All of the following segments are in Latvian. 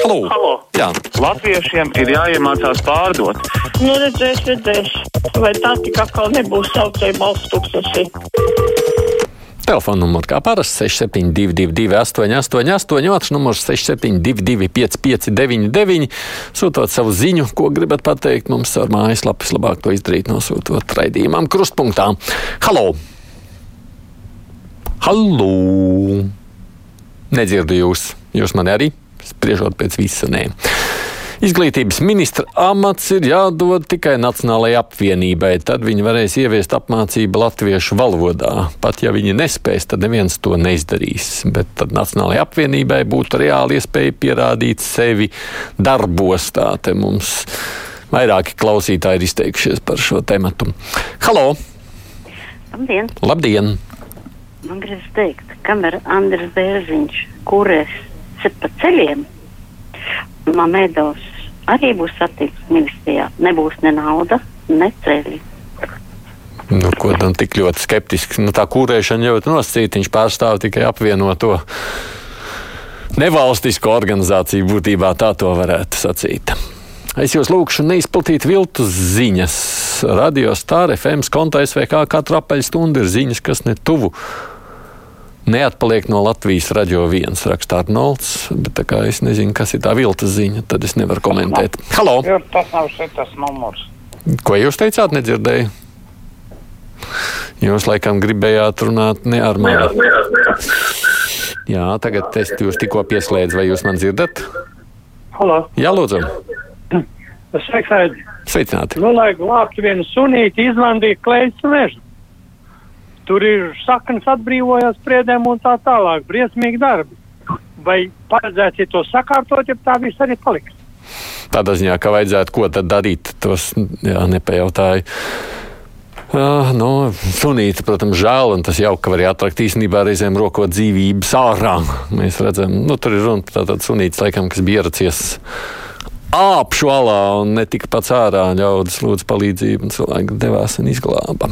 Halo! Halo. Jā, Latviešiem ir jāiemācās pārdot. Nu, redzēs, redzēs. Vai tā tik atkal nebūs saucēja balsts tūkstoši? telefona numurs kā parasti 6722, 888, otrs numurs 672, 559, sūtot savu ziņu, ko gribat pateikt mums ar mājaslapu. Labāk to izdarīt, nosūtot raidījumam krustpunktā. Halo! Halo! Nedzirdu jūs, jūs mani arī spriežot pēc visa nē. Izglītības ministra amats ir jādod tikai Nacionālajai apvienībai. Tad viņi varēs ieviest apmācību latviešu valodā. Pat ja viņi nespēs, tad neviens to neizdarīs. Bet tad Nacionālajai apvienībai būtu reāli iespēja pierādīt sevi darbos. Tā te mums vairāki klausītāji ir izteikušies par šo tematu. Halo! Labdien! Labdien! Man gribas teikt, kamēr Andris Bērziņš kūrēs pa ceļiem, Mamēdovs arī būs satiksmes ministrijā. Nebūs ne nauda, ne ceļi. Nu, ko tam tik ļoti skeptisks? Nu, tā kūrēšana jau ir nosacīta. Viņš pārstāv tikai apvienoto nevalstisko organizāciju būtībā, tā to varētu sacīt. Es jūs lūgšu neizplatīt viltus ziņas. Radio Stāra FM konta SVK katru apaļstundu ir ziņas, kas ne tuvu neatpaliek no Latvijas radio viens, rakstā Arnolds. Bet kā es nezinu, kas ir tā viltas ziņa, tad es nevaru komentēt. Halo! Jo tas nav šitas numurs. Ko jūs teicāt, nedzirdēju? Jūs laikam gribējāt runāt ne ar mani. Jā, tagad es jūs tikko pieslēdzu, vai jūs man dzirdat? Halo, Jā, lūdzu. sveiks, Aidi. Sveicināti. Nu, lai glābtu vienu sunīti, izlandīja klējas mežu. Tur ir saknes atbrīvojās spriedēm un tā tālāk. Briesmīgi darbi. Vai paredzēts ir to sakārtot, ja tā viss arī paliks? Tādā ziņā, ka vajadzētu ko tad darīt, tos jā, nepajautāju. Uh, nu, sunīti, protams, žēl, un tas jau ka var atrakt īstenībā reizēm rokot dzīvības ārā. Mēs redzam, nu, tur ir runa par tādu sunīti, laikam, kas bija ieracies āpšu alā un netika pats ārā. Ļaudis lūdzu palīdzību, un cilvēki devās un izglāba.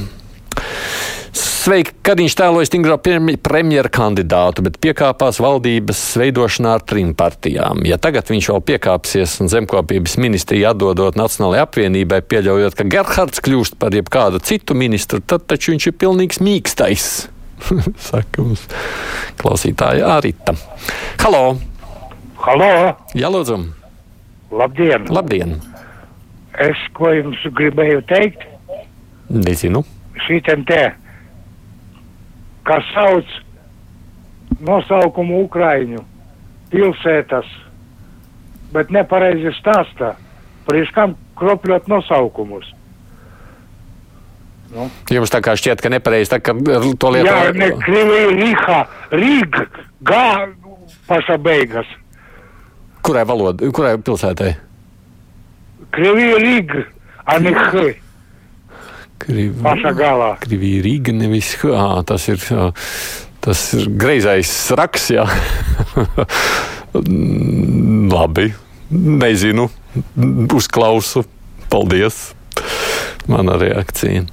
Sveiki, kad viņš tēloja stingro premjeru kandidātu, bet piekāpās valdības veidošanā ar trim partijām. Ja tagad viņš vēl piekāpsies un zemkopības ministriju atdodot Nacionālajai apvienībai, pieļaujot, ka Gerhards kļūst par jebkādu citu ministru, tad taču viņš ir pilnīgs mīkstais. Saka mums klausītāja Arita. Halo! Halo! Jā, lūdzu! Labdien! Labdien! Es ko jums gribēju teikt? Nezinu. Šitiem te, kas sauc nosaukumu Ukraiņu pilsētas, bet nepareizi stāstā. Priekš kam kropļot nosaukumus? Nu. Jums tā kā šķiet, ka nepareizi tā, ka to lietu. Jā, ne Krievija, Rīga, Rīga, Gā, paša beigas. Kurai valodai, kurai pilsētai? Krievija, Rīga, a ne H. Krivi, Pašā galā. Krievija, Rīga, nevis H. Tas ir, tas ir greizais raks, jā. Labi, nezinu, uzklausu. Paldies! Mana reakcija.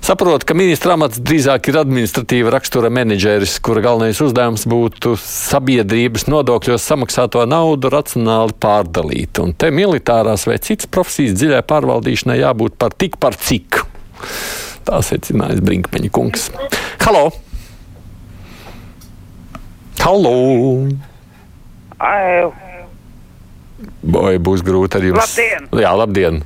Saprotu, ka ministra amats drīzāk ir administratīva rakstura menedžeris, kura galvenais uzdevums būtu sabiedrības nodokļos samaksāto naudu racionāli pārdalīt. Un te militārās vai citas profesijas dziļai pārvaldīšanai jābūt par tik par cik. Tā secinājis Brinkmeņa kungs. Halo! Halo! Ai, Vai būs grūti ar jums? Labdien! Jā, labdien!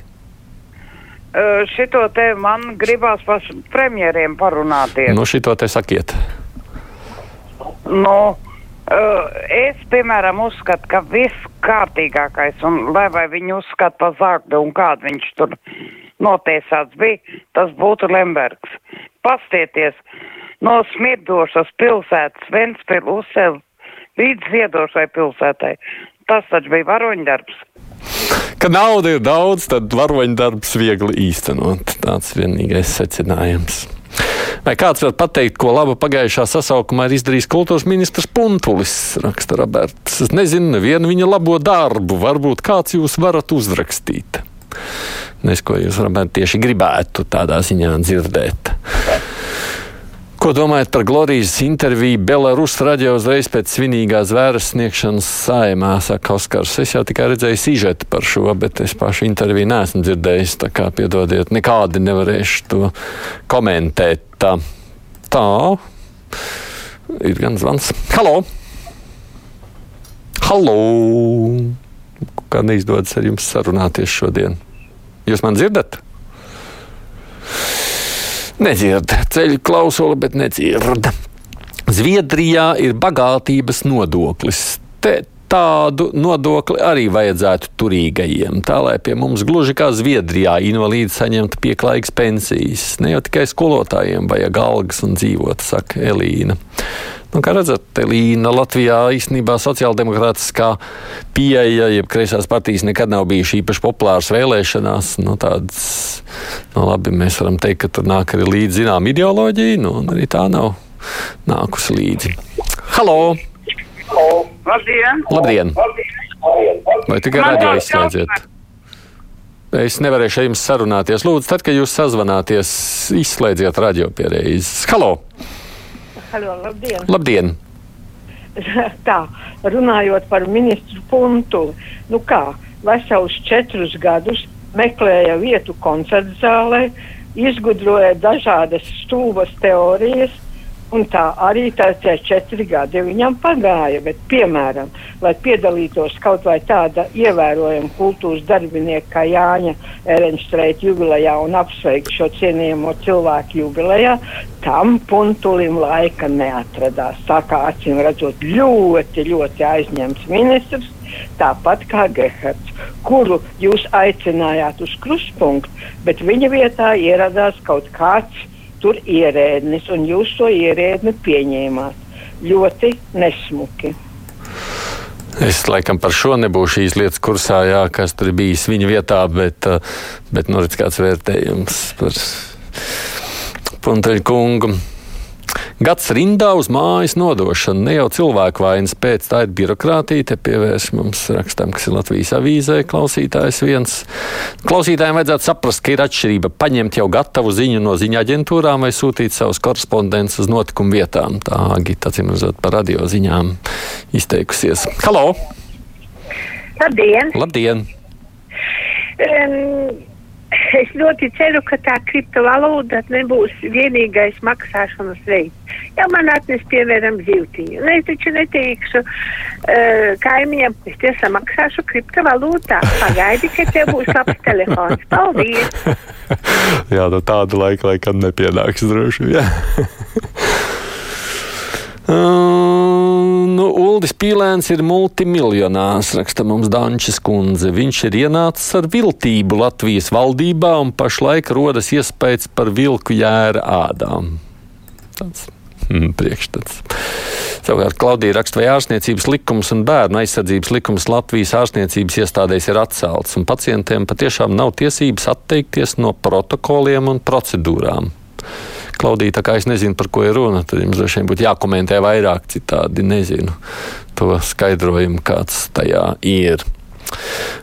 Uh, šito te man gribās par premjeriem parunāties. Nu, šito te sakiet. Nu, uh, es, piemēram, uzskatu, ka viss kārtīgākais, un lai vai viņi uzskata par zāgdu un kādu viņš tur notiesāts bija, tas būtu Lembergs. Pastieties no smirdošas pilsētas Ventspilu uzcelt līdz ziedošai pilsētai. Tas taču bija varoņdarbs. Kad nauda ir daudz, tad varoņdarbs viegli īstenot. Tāds vienīgais secinājums. Vai kāds var pateikt, ko labu pagājušā sasaukumā ir izdarījis kultūras ministrs Puntulis, raksta Roberts. Es nezinu nevienu viņa labo darbu, varbūt kāds jūs varat uzrakstīt. Nes, ko jūs varbūt tieši gribētu tādā ziņā dzirdēt. Ko domājat par Glorijas interviju Belarus radio uzreiz pēc svinīgās vēras sniegšanas saimā, saka Oskars. Es jau tikai redzēju sižetu par šo, bet es pašu interviju neesmu dzirdējis, tā kā piedodiet, nekādi nevarēšu to komentēt. Tā, tā. ir gan zvans. Halo! Halo! Kā neizdodas ar jums sarunāties šodien? Jūs man dzirdat? Nedzird ceļu klausuli, bet nedzird. Zviedrijā ir bagātības nodoklis. Te tādu nodokli arī vajadzētu turīgajiem, tā lai pie mums gluži kā Zviedrijā invalīdi saņemtu pieklājīgas pensijas. Ne jau tikai skolotājiem vajag algas un dzīvot, saka Elīna. Nu, kā redzat, Elīna Latvijā īstenībā sociāldemokrātiskā pieeja, jeb kreisās partijas nekad nav bijuši īpaši populāras vēlēšanās. Nu, tādas, nu, labi, mēs varam teikt, ka tur nāk arī līdzi zinām ideoloģija, nu, un arī tā nav nākusi līdzi. Halo! Labdien! Labdien! Vai tikai radio izslēdziet? Es nevarēšu ar jums sarunāties. Lūdzu, tad, kad jūs sazvanāties, izslēdziet radio pierēzes. Halo! Halo, labdien! Labdien! Tā, runājot par ministru punktu, nu kā, vesels četrus gadus meklēja vietu koncertu zālē, izgudroja dažādas stūvas teorijas, un tā arī tā tie četri gadi viņam pagāja. Bet, piemēram, lai piedalītos kaut vai tāda ievērojama kultūras darbinieka kā Jāņa Erenštreita jubilejā un apsveikt šo cienījamo cilvēku jubilejā, tam puntulim laika neatradās. Tā kā acīm redzot ļoti, ļoti aizņemts ministrs, tāpat kā Gehards, kuru jūs aicinājāt uz kruspunktu, bet viņa vietā ieradās kaut kāds tur ierēdnis, un jūs to ierēdni pieņēmāt. Ļoti nesmuki. Es laikam par šo nebūšu šīs lietas kursā, jā, kas tur bijis viņa vietā, bet, eh, bet nu, redz kāds vērtējums par Punteļu kungu. Gads rindā uz mājas nodošanu. Ne jau cilvēku vainas pēc tā ir birokrātija. Te pievērš mums rakstam, kas ir Latvijas avīzē, klausītājs viens. Klausītājiem vajadzētu saprast, ka ir atšķirība paņemt jau gatavu ziņu no ziņa aģentūrām vai sūtīt savus korespondentus uz notikumu vietām. Tā Gita, acīm redzot, par radio ziņām izteikusies. Halo! Labdien! Labdien! Um, es ļoti ceru, ka tā kriptovalūta nebūs vienīgais maksāšanas veids. Ja man atnes, piemēram, zīltiņu, nu, es taču neteikšu uh, kaimiņam, es tiešām maksāšu kriptovalūtā. Pagaidi, ka tev būs labs telefons. Paldies! Jā, no tāda laika laikam nepienāks droši vien. Uh, nu, Uldis Pīlēns ir multimiljonārs, raksta mums Dančes kundze. Viņš ir ienācis ar viltību Latvijas valdībā un pašlaik rodas iespējas par vilku jēra ādām. Tāds mm, priekšstats. Savukārt Klaudija raksta, vai ārstniecības likums un bērnu aizsardzības likums Latvijas ārstniecības iestādēs ir atcelts, un pacientiem patiešām nav tiesības atteikties no protokoliem un procedūrām. Klaudija, tā kā es nezinu, par ko ir runa, tad jums droši vien būtu jākomentē vairāk, citādi nezinu to skaidrojumu, kāds tajā ir.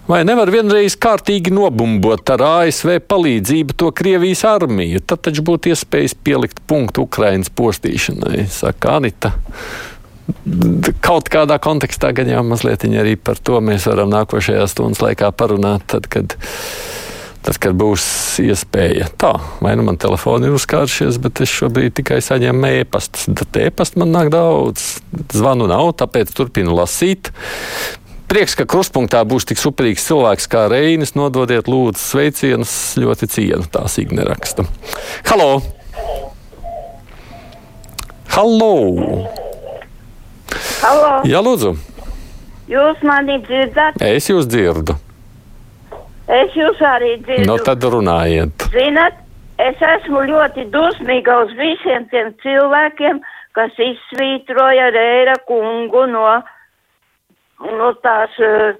Vai nevar vienreiz kārtīgi nobumbot ar ASV palīdzību to Krievijas armiju? Tad taču būtu iespējas pielikt punktu Ukrainas postīšanai, saka Anita. Kaut kādā kontekstā gan jau mazliet arī par to mēs varam nākošajā stundas laikā parunāt, tad, kad Tad, kad būs iespēja, tā, vai nu man telefoni ir uzkāršies, bet es šobrīd tikai saņemu e-pastus. Tad e-pastu man nāk daudz, zvanu nav, tāpēc turpinu lasīt. Prieks, ka kruspunktā būs tik superīgs cilvēks kā Reinis. Nododiet, lūdzu, sveicienus. Ļoti cienu tā sīkne raksta. Halo! Halo! Halo! Jā, lūdzu! Jūs mani dzirdat? Es jūs dzirdu. Es jūs arī dzirdu. Nu, tad runājiet. Zinat, es esmu ļoti dusmīga uz visiem tiem cilvēkiem, kas izsvītroja Rēra kungu no, no tās uh,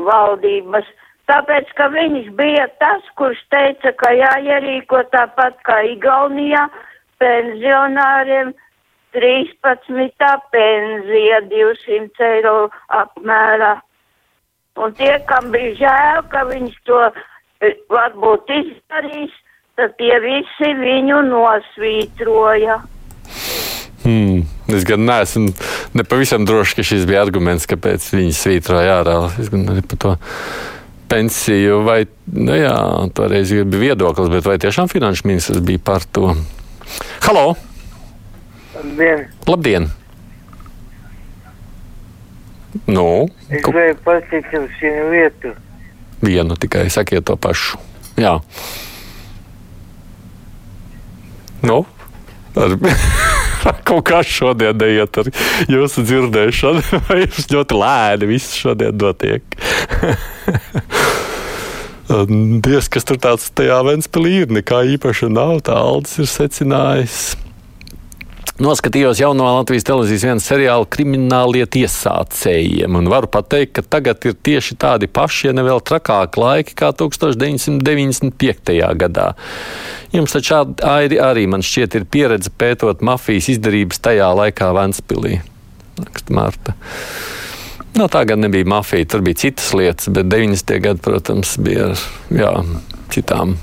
valdības. Tāpēc, ka viņš bija tas, kurš teica, ka jāierīko tāpat kā Igaunijā pensionāriem 13. pensija 200 eiro apmērā. Un tie, kam bija žēl, ka viņš to e, varbūt izdarīs, tad tie visi viņu nosvītroja. Hmm. Es gan neesmu nepavisam drošs, ka šis bija arguments, kāpēc viņi svītroja ārā. Es gan arī par to pensiju, vai, nu jā, toreiz bija viedoklis, bet vai tiešām finanšu ministrs bija par to? Halo! Labdien! Labdien! Nu, es gribēju pateikt jums vienu lietu. Vienu tikai sakiet to pašu. Jā. Nu, ar, kaut kā šodien neiet ar jūsu dzirdēšanu, vai jums ļoti lēni viss šodien notiek. Dievs, kas tur tāds tajā Ventspilī ir, nekā īpaša nav, tā Aldis ir secinājis. Noskatījos jauno Latvijas televīzijas vienu seriālu krimināllietu iesācējiem, un varu pateikt, ka tagad ir tieši tādi paši, ja ne vēl trakāki laiki kā 1995. gadā. Jums taču arī, arī man šķiet, ir pieredze pētot mafijas izdarības tajā laikā Ventspilī. Raksta Marta. No, tā gan nebija mafija, tur bija citas lietas, bet 90. gadi, protams, bija ar jā, citām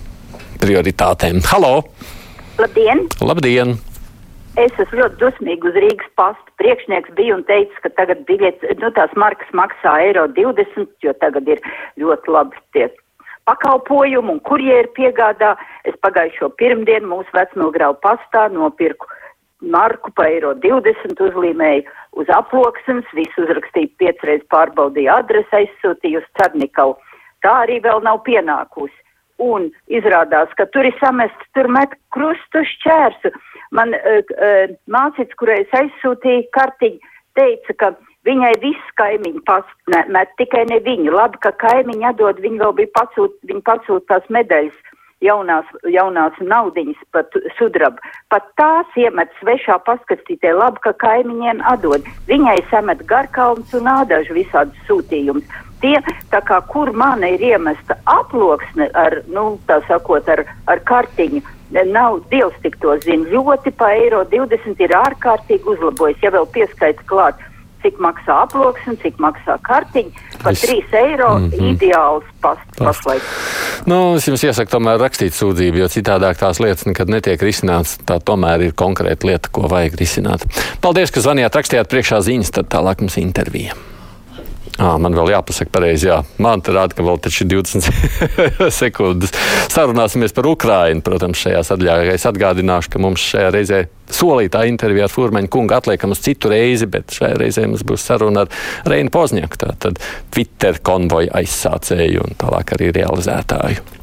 prioritātēm. Halo! Labdien! Labdien! Es esmu ļoti dusmīga uz Rīgas pastu. Priekšnieks bija un teica, ka tagad biļets, nu, tās markas maksā eiro 20, jo tagad ir ļoti labi tie pakalpojumi un kurjeri piegādā. Es pagājušo pirmdienu mūsu vecmilgrāvu pastā nopirku marku pa eiro 20, uzlīmēju uz aploksnes, visu uzrakstīju piecreiz pārbaudīju adresi, aizsūtīju uz Cernikavu. Tā arī vēl nav pienākusi. Un izrādās, ka tur ir samests, tur met krustu šķērsu. Man uh, uh, mācīts, kurai es aizsūtīju kartiņu, teica, ka viņai viss kaimiņi met, tikai ne viņu. Labi, ka kaimiņi atdod, viņi vēl bija pasūt, viņi pasūt tās medaļas, jaunās, jaunās naudiņas pat sudrabu. Pat tās iemet svešā paskatītē, labi, ka kaimiņiem atdod. Viņai samet garkalns un ādažu visādus sūtījumus. Tie, tā kā kur mana ir iemesta aploksne ar, nu, tā sakot, ar, ar kartiņu, nav Dievs tik to zina. Ļoti pa eiro 20 ir ārkārtīgi uzlabojis. Ja vēl pieskaita klāt, cik maksā aploksne, cik maksā kartiņa, pa es... 3 eiro mm -hmm. ideāls past, pašlaik. Nu, es jums iesaku tomēr rakstīt sūdzību, jo citādāk tās lietas nekad netiek risināts. Tā tomēr ir konkrēta lieta, ko vajag risināt. Paldies, ka zvanījāt, rakstījāt priekšā ziņas, tad tālāk mums intervija. À, man vēl jāpasaka pareizi, jā. Man te rāda, ka vēl taču ir 20 sekundes. Sarunāsimies par Ukrainu, protams, šajā sadaļā. Es atgādināšu, ka mums šajā reizē solītā intervija ar Furmaņu kungu atliekam uz citu reizi, bet šajā reizē mums būs saruna ar Reinu Pozņaku, tātad Twitter konvoju aizsācēju un tālāk arī realizētāju.